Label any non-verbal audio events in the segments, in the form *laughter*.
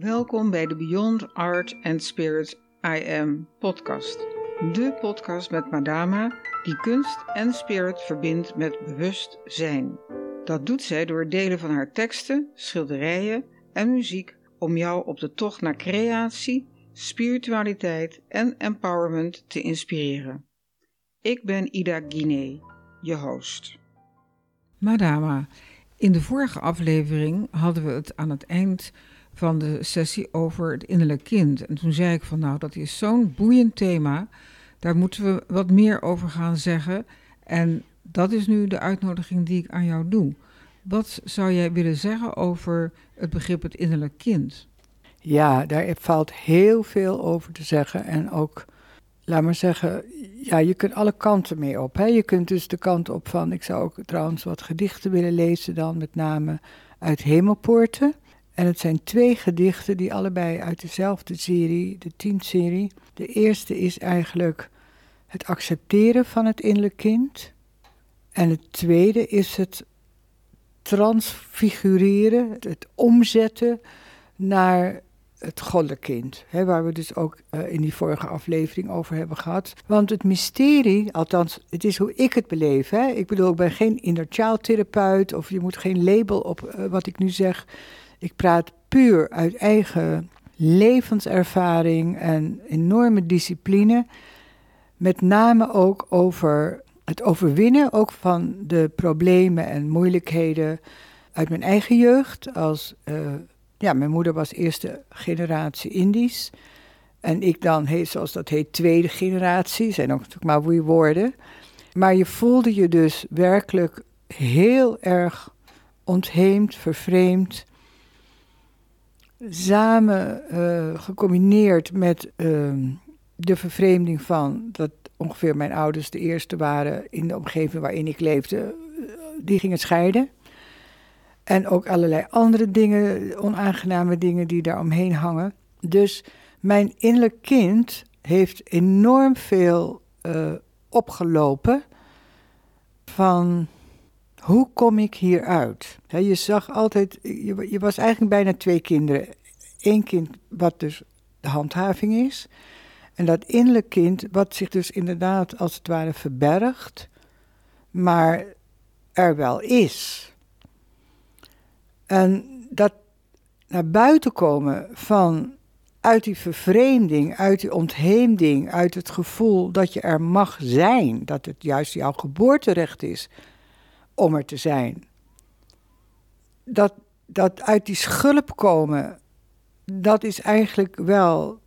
Welkom bij de Beyond Art and Spirit I Am podcast. De podcast met Madama die kunst en spirit verbindt met bewustzijn. Dat doet zij door delen van haar teksten, schilderijen en muziek om jou op de tocht naar creatie, spiritualiteit en empowerment te inspireren. Ik ben Ida Guinee, je host. Madama, in de vorige aflevering hadden we het aan het eind van de sessie over het innerlijk kind. En toen zei ik van nou, dat is zo'n boeiend thema, daar moeten we wat meer over gaan zeggen. En dat is nu de uitnodiging die ik aan jou doe. Wat zou jij willen zeggen over het begrip het innerlijk kind? Ja, daar valt heel veel over te zeggen. En ook, laat maar zeggen, ja, je kunt alle kanten mee op. Hè? Je kunt dus de kant op van, ik zou ook trouwens wat gedichten willen lezen dan, met name uit Hemelpoorten. En het zijn twee gedichten die allebei uit dezelfde serie, de tien-serie. De eerste is eigenlijk het accepteren van het innerlijk kind. En het tweede is het transfigureren, het omzetten naar het goddelijk kind. Hè, waar we dus ook uh, in die vorige aflevering over hebben gehad. Want het mysterie, althans, het is hoe ik het beleef. Hè. Ik bedoel, ik ben geen inner child therapeut of je moet geen label op uh, wat ik nu zeg. Ik praat puur uit eigen levenservaring en enorme discipline. Met name ook over het overwinnen ook van de problemen en moeilijkheden uit mijn eigen jeugd. Als, uh, ja, mijn moeder was eerste generatie Indisch. En ik dan, heet, zoals dat heet, tweede generatie. Zijn ook natuurlijk maar wie woorden. Maar je voelde je dus werkelijk heel erg ontheemd, vervreemd samen uh, gecombineerd met uh, de vervreemding van dat ongeveer mijn ouders de eerste waren in de omgeving waarin ik leefde, uh, die gingen scheiden. En ook allerlei andere dingen, onaangename dingen die daar omheen hangen. Dus mijn innerlijk kind heeft enorm veel uh, opgelopen van hoe kom ik hieruit? He, je zag altijd, je, je, was eigenlijk bijna twee kinderen. Eén kind wat dus de handhaving is. En dat innerlijk kind wat zich dus inderdaad als het ware verbergt, maar er wel is. En dat naar buiten komen van uit die vervreemding, uit die ontheemding, uit het gevoel dat je er mag zijn, dat het juist jouw geboorterecht is om er te zijn. Dat, dat uit die schulp komen, dat is eigenlijk wel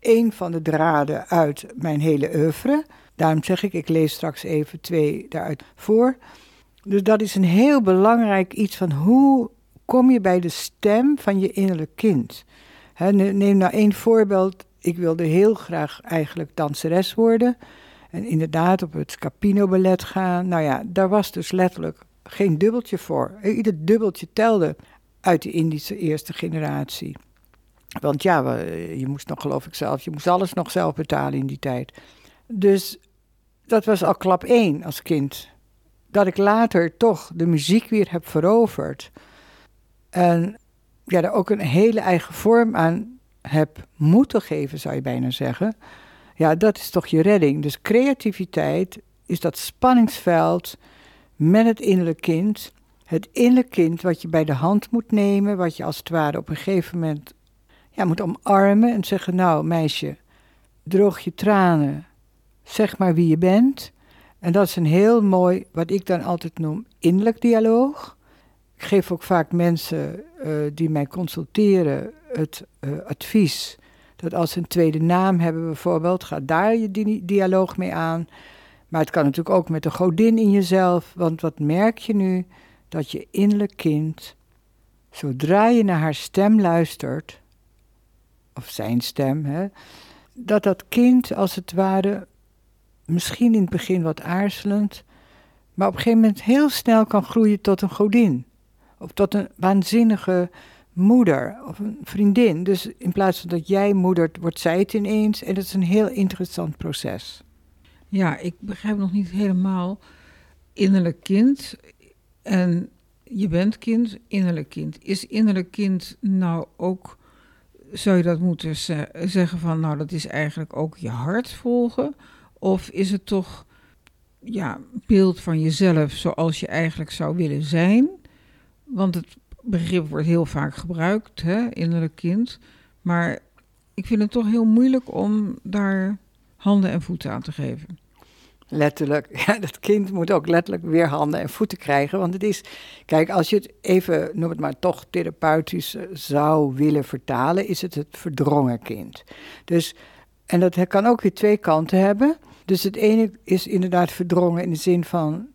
een van de draden uit mijn hele oeuvre. Daarom zeg ik, ik lees straks even twee daaruit voor. Dus dat is een heel belangrijk iets van hoe kom je bij de stem van je innerlijk kind. neem nou één voorbeeld. Ik wilde heel graag eigenlijk danseres worden. En inderdaad op het Scapino Ballet gaan. Nou ja, daar was dus letterlijk geen dubbeltje voor. Ieder dubbeltje telde uit de Indische eerste generatie. Want ja, je moest nog geloof ik zelf, je moest alles nog zelf betalen in die tijd. Dus dat was al klap één als kind. Dat ik later toch de muziek weer heb veroverd. En ja, daar ook een hele eigen vorm aan heb moeten geven, zou je bijna zeggen. Ja, dat is toch je redding. Dus creativiteit is dat spanningsveld met het innerlijk kind. Het innerlijk kind wat je bij de hand moet nemen, wat je als het ware op een gegeven moment ja, moet omarmen en zeggen: Nou, meisje, droog je tranen, zeg maar wie je bent. En dat is een heel mooi, wat ik dan altijd noem, innerlijk dialoog. Ik geef ook vaak mensen uh, die mij consulteren het uh, advies dat als ze een tweede naam hebben bijvoorbeeld, ga daar je di dialoog mee aan. Maar het kan natuurlijk ook met de godin in jezelf, want wat merk je nu? Dat je innerlijk kind, zodra je naar haar stem luistert, of zijn stem, hè, dat dat kind als het ware, misschien in het begin wat aarzelend, maar op een gegeven moment heel snel kan groeien tot een godin. Of tot een waanzinnige moeder of een vriendin. Dus in plaats van dat jij moedert, wordt zij het ineens. En dat is een heel interessant proces. Ja, ik begrijp nog niet helemaal innerlijk kind en je bent kind, innerlijk kind. Is innerlijk kind nou ook zou je dat moeten zeggen van, nou, dat is eigenlijk ook je hart volgen? Of is het toch ja, beeld van jezelf zoals je eigenlijk zou willen zijn? Want het begrip wordt heel vaak gebruikt, hè, innerlijk kind. Maar ik vind het toch heel moeilijk om daar handen en voeten aan te geven. Letterlijk, *laughs* ja, dat kind moet ook letterlijk weer handen en voeten krijgen. Want het is, kijk, als je het even, noem het maar toch therapeutisch eh, zou willen vertalen, is het het verdrongen kind. Dus, en dat kan ook weer twee kanten hebben. Dus het ene is inderdaad verdrongen in de zin van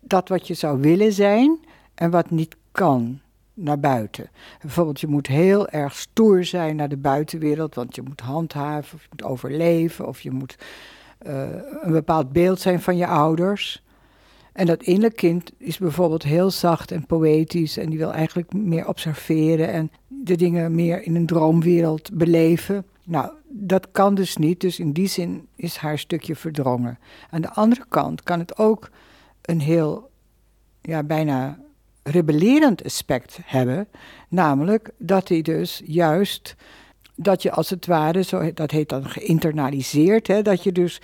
dat wat je zou willen zijn en wat niet kan naar buiten. Bijvoorbeeld, je moet heel erg stoer zijn naar de buitenwereld, want je moet handhaven, of je moet overleven, of je moet uh, een bepaald beeld zijn van je ouders. En dat innerlijk kind is bijvoorbeeld heel zacht en poëtisch en die wil eigenlijk meer observeren en de dingen meer in een droomwereld beleven. Nou, dat kan dus niet, dus in die zin is haar stukje verdrongen. Aan de andere kant kan het ook een heel, ja, bijna rebellerend aspect hebben. Namelijk dat hij dus juist, dat je als het ware, zo, dat heet dan geïnternaliseerd, hè, dat je dus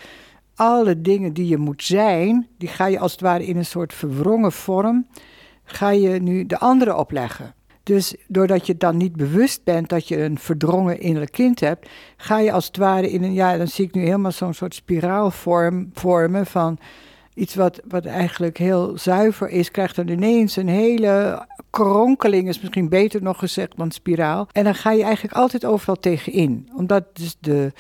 alle dingen die je moet zijn, die ga je als het ware in een soort verwrongen vorm, ga je nu de andere opleggen. Dus doordat je dan niet bewust bent dat je een verdrongen innerlijk kind hebt, ga je als het ware in een, ja, dan zie ik nu helemaal zo'n soort spiraalvorm vormen van iets wat, wat eigenlijk heel zuiver is, krijgt dan ineens een hele kronkeling, is misschien beter nog gezegd dan spiraal. En dan ga je eigenlijk altijd overal tegenin. Omdat dus de,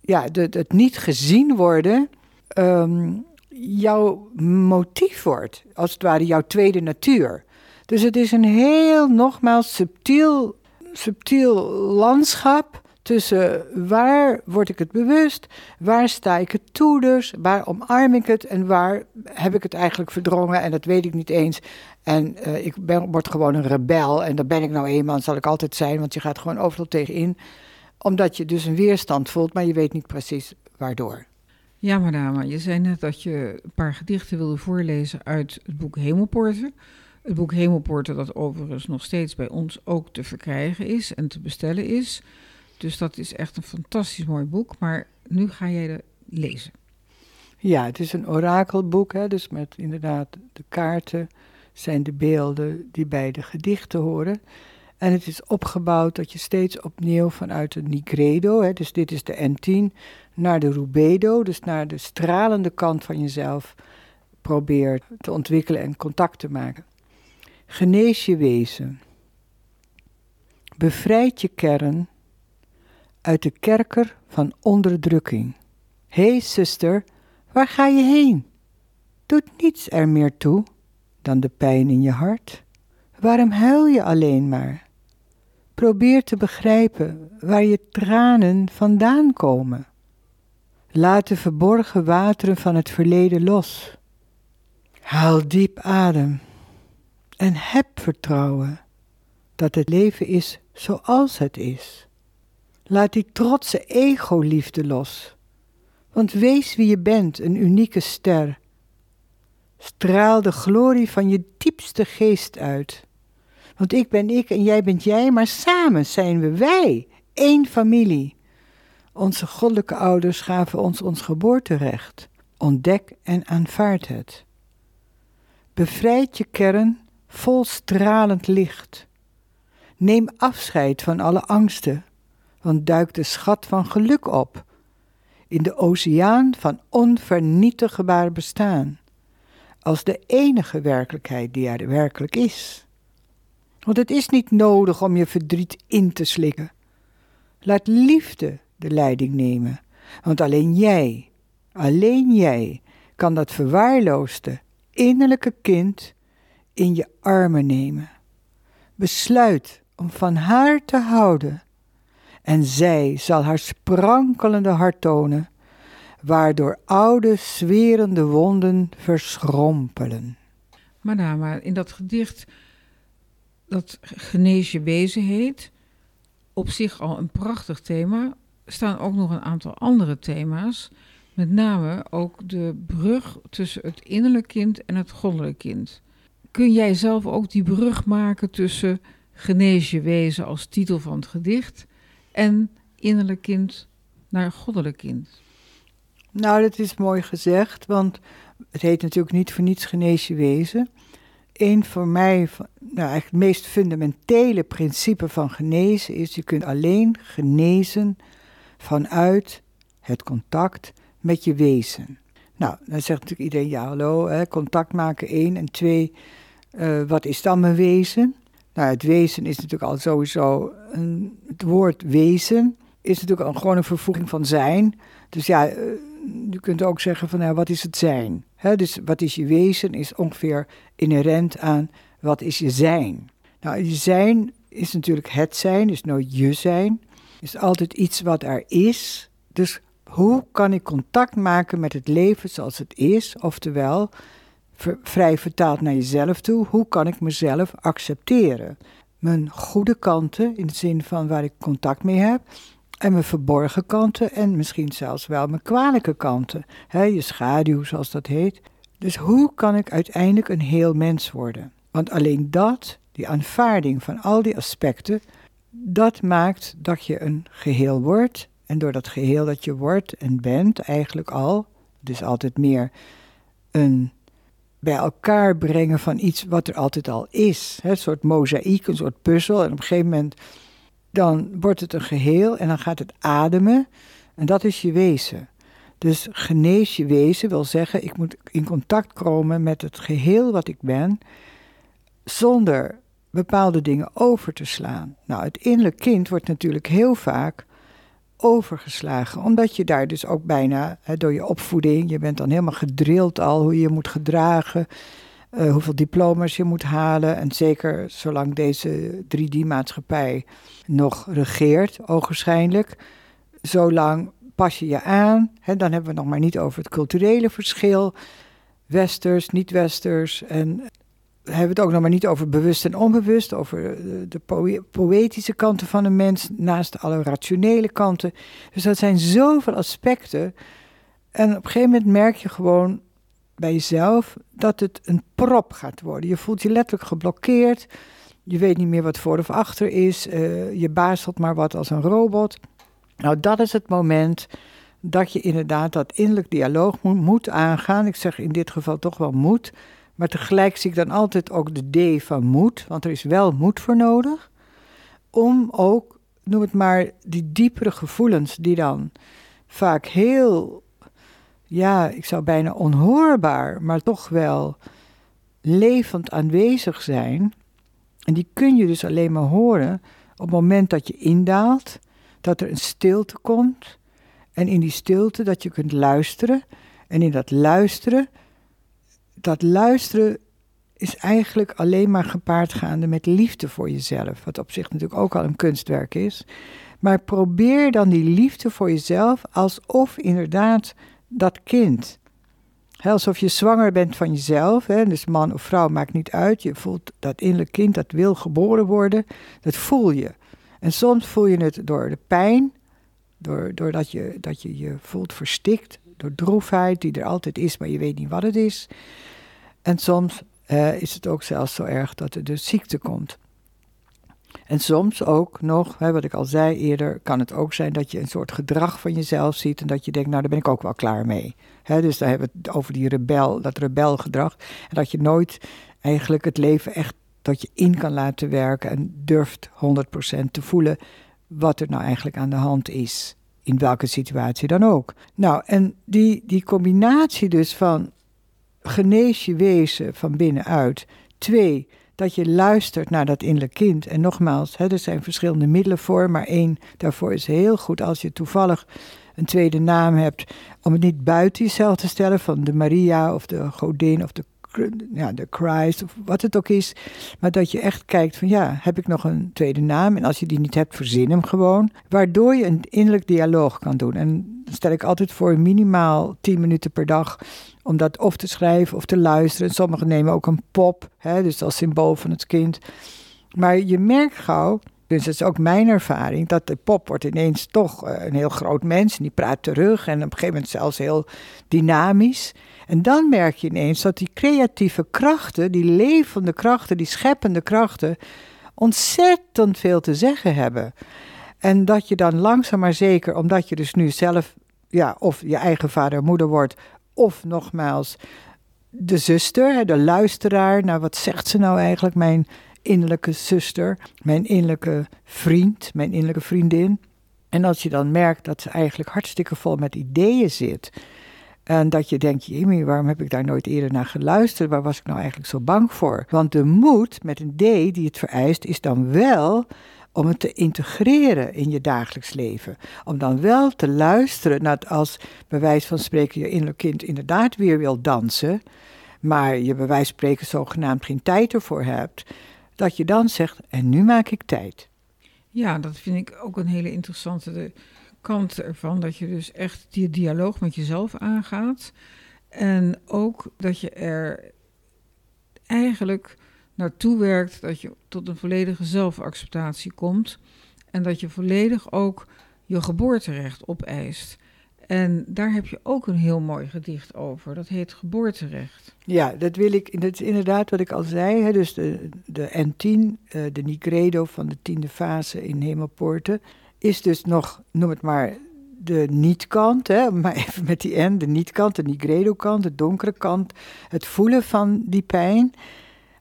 ja, de, het niet gezien worden ehm, jouw motief wordt. Als het ware jouw tweede natuur. Dus het is een heel, nogmaals, subtiel, subtiel landschap tussen waar word ik het bewust, waar sta ik het toe dus, waar omarm ik het en waar heb ik het eigenlijk verdrongen en dat weet ik niet eens. En uh, ik ben, word gewoon een rebel en dat ben ik nou eenmaal en zal ik altijd zijn, want je gaat gewoon overal tegenin. Omdat je dus een weerstand voelt, maar je weet niet precies waardoor. Ja, madame, je zei net dat je een paar gedichten wilde voorlezen uit het boek Hemelpoorten. Het boek Hemelpoorten dat overigens nog steeds bij ons ook te verkrijgen is en te bestellen is. Dus dat is echt een fantastisch mooi boek. Maar nu ga jij er lezen. Ja, het is een orakelboek, hè, dus met inderdaad de kaarten zijn de beelden die bij de gedichten horen. En het is opgebouwd dat je steeds opnieuw vanuit de Nigredo, hè, dus dit is de N10, naar de Rubedo, dus naar de stralende kant van jezelf, probeert te ontwikkelen en contact te maken. Genees je wezen. Bevrijd je kern uit de kerker van onderdrukking. Hé hey, zuster, waar ga je heen? Doet niets er meer toe dan de pijn in je hart? Waarom huil je alleen maar? Probeer te begrijpen waar je tranen vandaan komen. Laat de verborgen wateren van het verleden los. Haal diep adem en heb vertrouwen dat het leven is zoals het is. Laat die trotse ego-liefde los. Want wees wie je bent, een unieke ster. Straal de glorie van je diepste geest uit. Want ik ben ik en jij bent jij, maar samen zijn we wij, één familie. Onze goddelijke ouders gaven ons ons geboorterecht. Ontdek en aanvaard het. Bevrijd je kern vol stralend licht. Neem afscheid van alle angsten, want duikt de schat van geluk op in de oceaan van onvernietigbaar bestaan, als de enige werkelijkheid die er werkelijk is. Want het is niet nodig om je verdriet in te slikken. Laat liefde de leiding nemen, want alleen jij, alleen jij kan dat verwaarloosde innerlijke kind in je armen nemen. Besluit om van haar te houden en zij zal haar sprankelende hart tonen, waardoor oude, zwerende wonden verschrompelen. Madame, in dat gedicht dat Genees wezen heet, op zich al een prachtig thema, staan ook nog een aantal andere thema's. Met name ook de brug tussen het innerlijk kind en het goddelijk kind. Kun jij zelf ook die brug maken tussen Genees wezen als titel van het gedicht en innerlijk kind naar goddelijk kind? Nou, dat is mooi gezegd, want het heet natuurlijk niet voor niets genees wezen. Een voor mij, nou eigenlijk het meest fundamentele principe van genezen is: je kunt alleen genezen vanuit het contact met je wezen. Nou, dan zegt natuurlijk iedereen, ja hallo, hè, contact maken één en twee, uh, wat is dan mijn wezen? Nou, het wezen is natuurlijk al sowieso, een, het woord wezen is natuurlijk al gewoon een vervoeging van zijn. Dus ja, uh, je kunt ook zeggen van, nou, wat is het zijn? Dus wat is je wezen is ongeveer inherent aan wat is je zijn. Nou, je zijn is natuurlijk het zijn, is nooit je zijn. Is altijd iets wat er is. Dus hoe kan ik contact maken met het leven zoals het is? Oftewel, vrij vertaald naar jezelf toe, hoe kan ik mezelf accepteren? Mijn goede kanten, in de zin van waar ik contact mee heb, en mijn verborgen kanten en misschien zelfs wel mijn kwalijke kanten, hè, je schaduw zoals dat heet. Dus hoe kan ik uiteindelijk een heel mens worden? Want alleen dat, die aanvaarding van al die aspecten, dat maakt dat je een geheel wordt. En door dat geheel dat je wordt en bent eigenlijk al, dus altijd meer een bij elkaar brengen van iets wat er altijd al is. Hè, een soort mozaïek, een soort puzzel. En op een gegeven moment dan wordt het een geheel en dan gaat het ademen. En dat is je wezen. Dus genees je wezen wil zeggen, ik moet in contact komen met het geheel wat ik ben, zonder bepaalde dingen over te slaan. Nou, het innerlijk kind wordt natuurlijk heel vaak overgeslagen, omdat je daar dus ook bijna hè, door je opvoeding, je bent dan helemaal gedrild al hoe je je moet gedragen, uh, hoeveel diploma's je moet halen. En zeker zolang deze 3D-maatschappij nog regeert, ogenschijnlijk, zolang pas je je aan. Hè, dan hebben we nog maar niet over het culturele verschil. Westers, niet-westers. En hebben we het ook nog maar niet over bewust en onbewust, over de, de poëtische kanten van een mens, naast alle rationele kanten. Dus dat zijn zoveel aspecten. En op een gegeven moment merk je gewoon bij jezelf dat het een prop gaat worden. Je voelt je letterlijk geblokkeerd. Je weet niet meer wat voor of achter is. Uh, je bazelt maar wat als een robot. Nou, dat is het moment dat je inderdaad dat innerlijk dialoog moet, moet aangaan. Ik zeg in dit geval toch wel moet. Maar tegelijk zie ik dan altijd ook de D van moed. Want er is wel moed voor nodig. Om ook, noem het maar, die diepere gevoelens die dan vaak heel ja, ik zou bijna onhoorbaar, maar toch wel levend aanwezig zijn. En die kun je dus alleen maar horen op het moment dat je indaalt, dat er een stilte komt. En in die stilte dat je kunt luisteren. En in dat luisteren, dat luisteren is eigenlijk alleen maar gepaard gaande met liefde voor jezelf. Wat op zich natuurlijk ook al een kunstwerk is. Maar probeer dan die liefde voor jezelf alsof inderdaad dat kind. alsof je zwanger bent van jezelf, dus man of vrouw maakt niet uit. Je voelt dat innerlijk kind dat wil geboren worden, dat voel je. En soms voel je het door de pijn, door, doordat je, dat je je voelt verstikt, door droefheid die er altijd is, maar je weet niet wat het is. En soms eh, is het ook zelfs zo erg dat er dus ziekte komt. En soms ook nog, hè, wat ik al zei eerder, kan het ook zijn dat je een soort gedrag van jezelf ziet en dat je denkt, nou daar ben ik ook wel klaar mee. Hè, dus daar hebben we het over die rebel, dat rebelgedrag. En dat je nooit eigenlijk het leven echt dat je in kan laten werken en durft 100% te voelen wat er nou eigenlijk aan de hand is. In welke situatie dan ook. Nou, en die, die combinatie dus van genees je wezen van binnenuit. Twee, dat je luistert naar dat innerlijk kind. En nogmaals, hè, er zijn verschillende middelen voor, maar één daarvoor is heel goed als je toevallig een tweede naam hebt, om het niet buiten jezelf te stellen van de Maria of de Godin of de, ja, de Christ of wat het ook is. Maar dat je echt kijkt van ja, heb ik nog een tweede naam? En als je die niet hebt, verzin hem gewoon. Waardoor je een innerlijk dialoog kan doen. En stel ik altijd voor minimaal 10 minuten per dag om dat of te schrijven of te luisteren. Sommigen nemen ook een pop, hè, dus als symbool van het kind. Maar je merkt gauw, dus dat is ook mijn ervaring, dat de pop wordt ineens toch eh, een heel groot mens. En die praat terug en op een gegeven moment zelfs heel dynamisch. En dan merk je ineens dat die creatieve krachten, die levende krachten, die scheppende krachten, ontzettend veel te zeggen hebben. En dat je dan langzaam maar zeker, omdat je dus nu zelf, ja, of je eigen vader en moeder wordt, of nogmaals de zuster, de luisteraar, nou wat zegt ze nou eigenlijk, mijn innerlijke zuster, mijn innerlijke vriend, mijn innerlijke vriendin. En als je dan merkt dat ze eigenlijk hartstikke vol met ideeën zit. En dat je denkt, jemie, waarom heb ik daar nooit eerder naar geluisterd? Waar was ik nou eigenlijk zo bang voor? Want de moed met een D die het vereist, is dan wel om het te integreren in je dagelijks leven. Om dan wel te luisteren naar als bij wijze van spreken je innerlijk kind inderdaad weer wil dansen, maar je bij wijze van spreken zogenaamd geen tijd ervoor hebt, dat je dan zegt, en nu maak ik tijd. Ja, dat vind ik ook een hele interessante kant ervan. Dat je dus echt die dialoog met jezelf aangaat. En ook dat je er eigenlijk naartoe werkt dat je tot een volledige zelfacceptatie komt. En dat je volledig ook je geboorterecht opeist. En daar heb je ook een heel mooi gedicht over. Dat heet Geboorterecht. Ja, dat wil ik. Dat is inderdaad wat ik al zei. Hè, dus de, de N10, uh, de Nigredo van de tiende fase in Hemelpoorten, is dus nog, noem het maar, de niet-kant. Maar *laughs* even met die N, de niet-kant, de Nigredo-kant, de donkere kant. Het voelen van die pijn.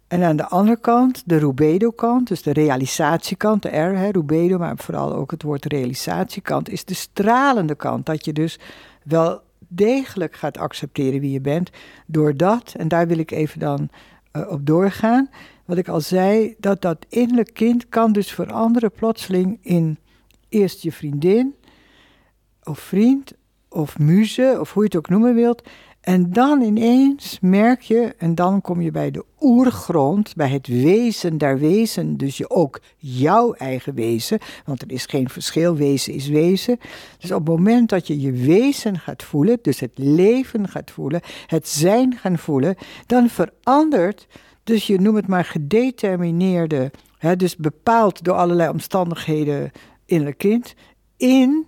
En aan de andere kant, de rubedo-kant, dus de realisatiekant, de R, hè, rubedo, maar vooral ook het woord realisatiekant, is de stralende kant. Dat je dus wel degelijk gaat accepteren wie je bent, doordat, en daar wil ik even dan uh, op doorgaan, wat ik al zei, dat dat innerlijk kind kan dus veranderen plotseling in eerst je vriendin, of vriend, of muze, of hoe je het ook noemen wilt, en dan ineens merk je, en dan kom je bij de oergrond, bij het wezen der wezen, dus je ook jouw eigen wezen, want er is geen verschil, wezen is wezen. Dus op het moment dat je je wezen gaat voelen, dus het leven gaat voelen, het zijn gaan voelen, dan verandert, dus je noemt het maar gedetermineerde, hè, dus bepaald door allerlei omstandigheden in het kind, in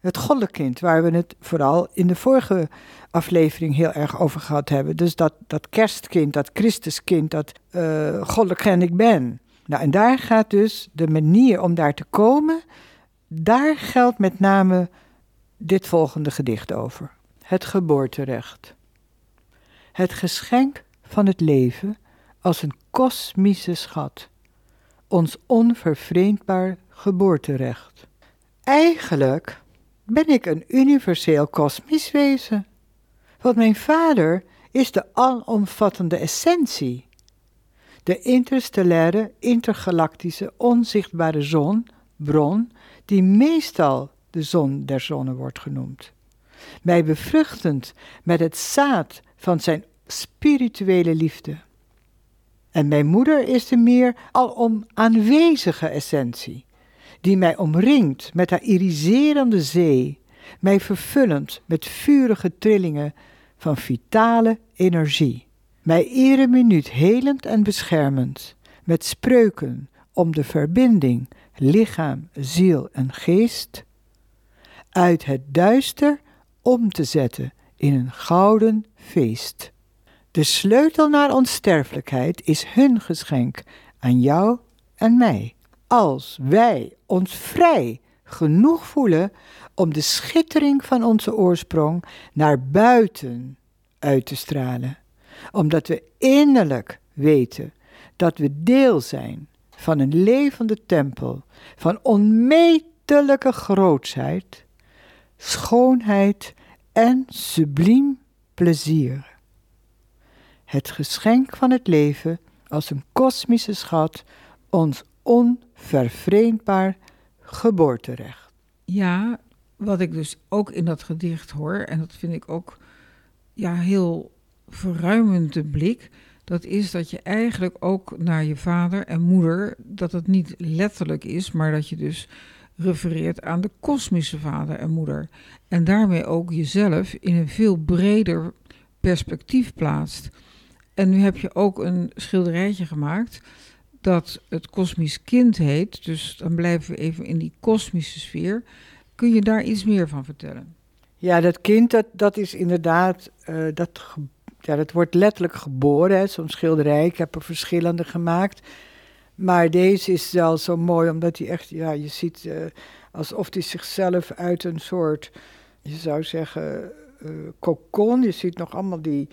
het goddelijk kind, waar we het vooral in de vorige aflevering heel erg over gehad hebben. Dus dat, dat kerstkind, dat Christuskind, dat uh, goddelijk en ik ben. Nou, en daar gaat dus de manier om daar te komen, daar geldt met name dit volgende gedicht over. Het geboorterecht. Het geschenk van het leven als een kosmische schat. Ons onvervreemdbaar geboorterecht. Eigenlijk ben ik een universeel kosmisch wezen. Want mijn vader is de alomvattende essentie. De interstellaire, intergalactische, onzichtbare zon, bron, die meestal de zon der zonnen wordt genoemd. Mij bevruchtend met het zaad van zijn spirituele liefde. En mijn moeder is de meer alom aanwezige essentie, die mij omringt met haar iriserende zee, mij vervullend met vurige trillingen van vitale energie. Mij iedere minuut helend en beschermend, met spreuken om de verbinding lichaam, ziel en geest uit het duister om te zetten in een gouden feest. De sleutel naar onsterfelijkheid is hun geschenk aan jou en mij. Als wij ons vrij genoeg voelen om de schittering van onze oorsprong naar buiten uit te stralen. Omdat we innerlijk weten dat we deel zijn van een levende tempel van onmetelijke grootsheid, schoonheid en subliem plezier. Het geschenk van het leven als een kosmische schat, ons onvervreemdbaar geboorterecht. Ja, wat ik dus ook in dat gedicht hoor, en dat vind ik ook ja, heel verruimende blik, dat is dat je eigenlijk ook naar je vader en moeder, dat het niet letterlijk is, maar dat je dus refereert aan de kosmische vader en moeder. En daarmee ook jezelf in een veel breder perspectief plaatst. En nu heb je ook een schilderijtje gemaakt dat het kosmisch kind heet. Dus dan blijven we even in die kosmische sfeer. Kun je daar iets meer van vertellen? Ja, dat kind, dat, dat is inderdaad, uh, dat, ja, dat wordt letterlijk geboren, zo'n schilderij. Ik heb er verschillende gemaakt. Maar deze is wel zo mooi, omdat hij echt, ja, je ziet uh, alsof hij zichzelf uit een soort, je zou zeggen, uh, kokon. Je ziet nog allemaal die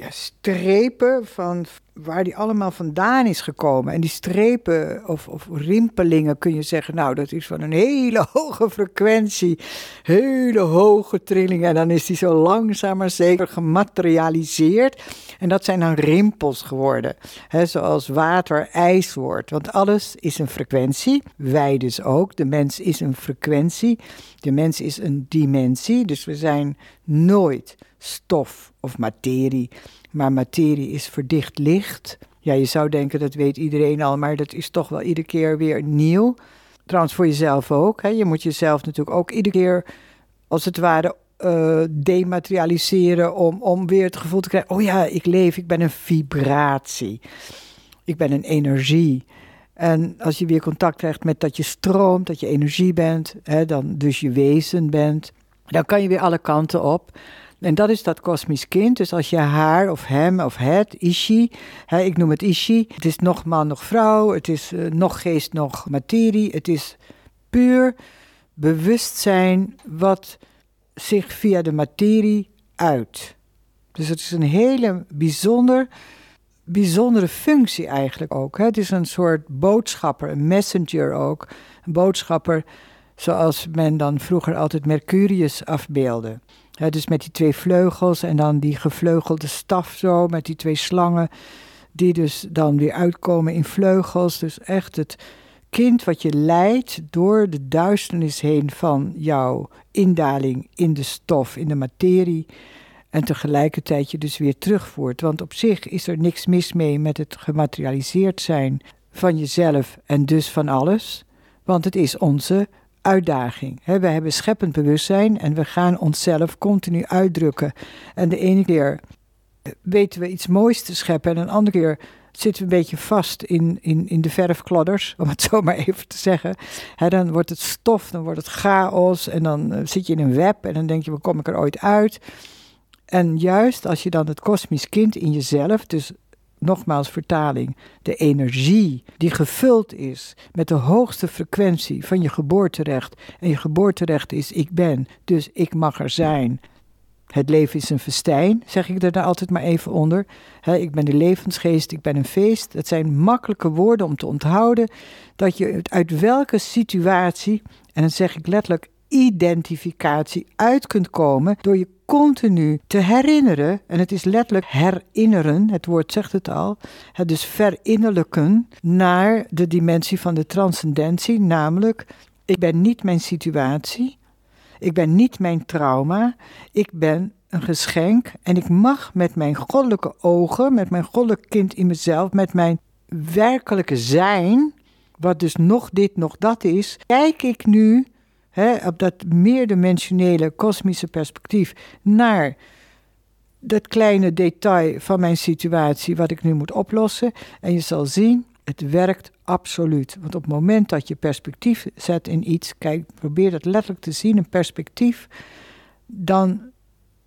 ja, strepen van waar die allemaal vandaan is gekomen. En die strepen of, of rimpelingen kun je zeggen, nou dat is van een hele *laughs* hoge frequentie, hele hoge trillingen. En dan is die zo langzaam maar zeker gematerialiseerd. En dat zijn dan rimpels geworden, He, zoals water ijs wordt. Want alles is een frequentie, wij dus ook. De mens is een frequentie, de mens is een dimensie, dus we zijn nooit stof of materie. Maar materie is verdicht licht. Ja, je zou denken dat weet iedereen al, maar dat is toch wel iedere keer weer nieuw. Trouwens, voor jezelf ook. Hè. Je moet jezelf natuurlijk ook iedere keer, als het ware, uh, dematerialiseren om, om weer het gevoel te krijgen: oh ja, ik leef, ik ben een vibratie. Ik ben een energie. En als je weer contact krijgt met dat je stroomt, dat je energie bent, hè, dan dus je wezen bent, dan kan je weer alle kanten op. En dat is dat kosmisch kind. Dus als je haar of hem of het, Ishi, hè, ik noem het Ishi. Het is nog man, nog vrouw. Het is uh, nog geest, nog materie. Het is puur bewustzijn wat zich via de materie uit. Dus het is een hele bijzonder, bijzondere functie eigenlijk ook. Hè. Het is een soort boodschapper, een messenger ook. Een boodschapper zoals men dan vroeger altijd Mercurius afbeelde dus met die twee vleugels en dan die gevleugelde staf zo, met die twee slangen, die dus dan weer uitkomen in vleugels. Dus echt het kind wat je leidt door de duisternis heen van jouw indaling in de stof, in de materie. En tegelijkertijd je dus weer terugvoert. Want op zich is er niks mis mee met het gematerialiseerd zijn van jezelf en dus van alles. Want het is onze uitdaging. we hebben scheppend bewustzijn en we gaan onszelf continu uitdrukken. En de ene keer weten we iets moois te scheppen en een andere keer zitten we een beetje vast in, in, in de verfkladders, om het zo maar even te zeggen. dan wordt het stof, dan wordt het chaos en dan eh, zit je in een web en dan denk je, waar kom ik er ooit uit? En juist als je dan het kosmisch kind in jezelf, dus nogmaals vertaling, de energie die gevuld is met de hoogste frequentie van je geboorterecht. En je geboorterecht is ik ben, dus ik mag er zijn. Het leven is een festijn, zeg ik er daar altijd maar even onder. ik ben de levensgeest, ik ben een feest. Het zijn makkelijke woorden om te onthouden dat je uit welke situatie, en dan zeg ik letterlijk identificatie, uit kunt komen door je continu te herinneren, en het is letterlijk herinneren, het woord zegt het al, het dus verinnerlijken naar de dimensie van de transcendentie, namelijk ik ben niet mijn situatie, ik ben niet mijn trauma, ik ben een geschenk en ik mag met mijn goddelijke ogen, met mijn goddelijk kind in mezelf, met mijn werkelijke zijn, wat dus nog dit, nog dat is, kijk ik nu op dat meerdimensionele kosmische perspectief naar dat kleine detail van mijn situatie wat ik nu moet oplossen. En je zal zien, het werkt absoluut. Want op het moment dat je perspectief zet in iets, kijk, probeer dat letterlijk te zien, een perspectief, dan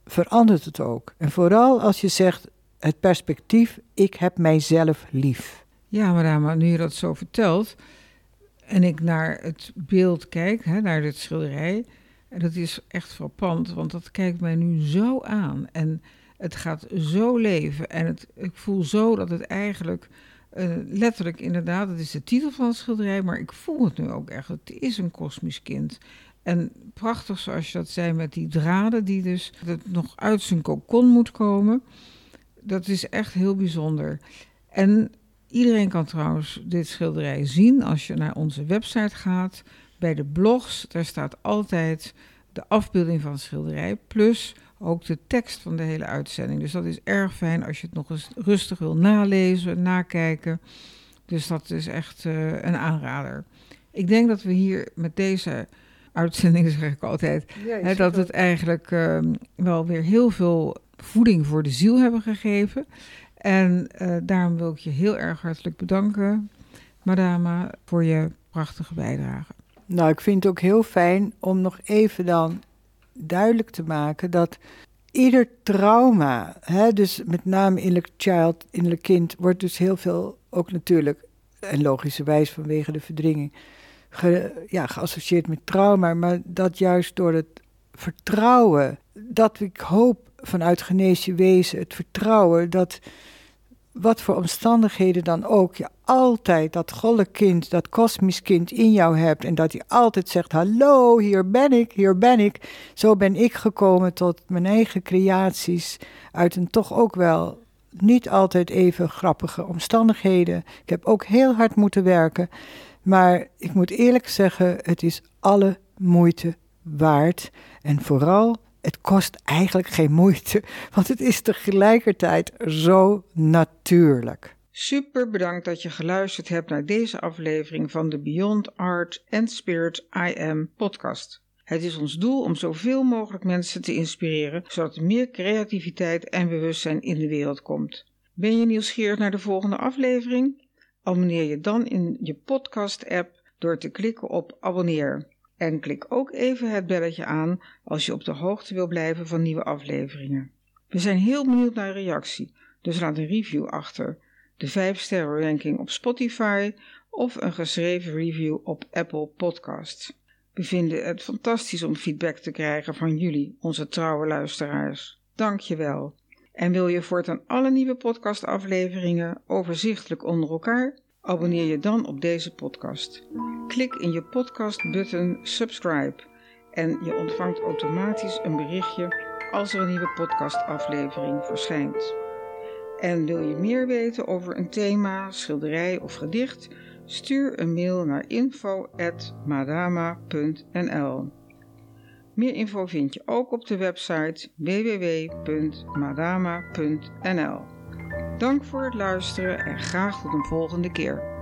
verandert het ook. En vooral als je zegt, het perspectief, ik heb mijzelf lief. Ja, maar nu je dat zo vertelt, en ik naar het beeld kijk, hè, naar dit schilderij. En dat is echt frappant, want dat kijkt mij nu zo aan. En het gaat zo leven. En het, ik voel zo dat het eigenlijk uh, letterlijk inderdaad, dat is de titel van het schilderij, maar ik voel het nu ook echt. Het is een kosmisch kind. En prachtig zoals je dat zei met die draden die dus dat nog uit zijn kokon moet komen. Dat is echt heel bijzonder. En Iedereen kan trouwens dit schilderij zien als je naar onze website gaat. Bij de blogs, daar staat altijd de afbeelding van het schilderij, plus ook de tekst van de hele uitzending. Dus dat is erg fijn als je het nog eens rustig wil nalezen, nakijken. Dus dat is echt uh, een aanrader. Ik denk dat we hier met deze uitzending, *laughs* zeg ik altijd, hè, dat het eigenlijk uh, wel weer heel veel voeding voor de ziel hebben gegeven. En uh, daarom wil ik je heel erg hartelijk bedanken, Madama, voor je prachtige bijdrage. Nou, ik vind het ook heel fijn om nog even dan duidelijk te maken dat ieder trauma, hè, dus met name innerlijk child, innerlijk kind, wordt dus heel veel ook natuurlijk en logischerwijs vanwege de verdringing, ja, geassocieerd met trauma, maar dat juist door het vertrouwen, dat ik hoop vanuit geneesje wezen, het vertrouwen dat wat voor omstandigheden dan ook, je altijd dat golle kind, dat kosmisch kind in jou hebt. En dat hij altijd zegt: Hallo, hier ben ik, hier ben ik. Zo ben ik gekomen tot mijn eigen creaties. Uit een toch ook wel niet altijd even grappige omstandigheden. Ik heb ook heel hard moeten werken. Maar ik moet eerlijk zeggen: het is alle moeite waard. En vooral het kost eigenlijk geen moeite, want het is tegelijkertijd zo natuurlijk. Super bedankt dat je geluisterd hebt naar deze aflevering van de Beyond Art and Spirit I Am podcast. Het is ons doel om zoveel mogelijk mensen te inspireren, zodat er meer creativiteit en bewustzijn in de wereld komt. Ben je nieuwsgierig naar de volgende aflevering? Abonneer je dan in je podcast-app door te klikken op abonneer. En klik ook even het belletje aan als je op de hoogte wil blijven van nieuwe afleveringen. We zijn heel benieuwd naar reactie, dus laat een review achter, de 5 sterren ranking op Spotify of een geschreven review op Apple Podcasts. We vinden het fantastisch om feedback te krijgen van jullie, onze trouwe luisteraars. Dank je wel. En wil je voortaan alle nieuwe podcastafleveringen overzichtelijk onder elkaar? Abonneer je dan op deze podcast. Klik in je podcast-button subscribe en je ontvangt automatisch een berichtje als er een nieuwe podcastaflevering verschijnt. En wil je meer weten over een thema, schilderij of gedicht? Stuur een mail naar info@madama.nl. Meer info vind je ook op de website www.madama.nl. Dank voor het luisteren en graag tot een volgende keer.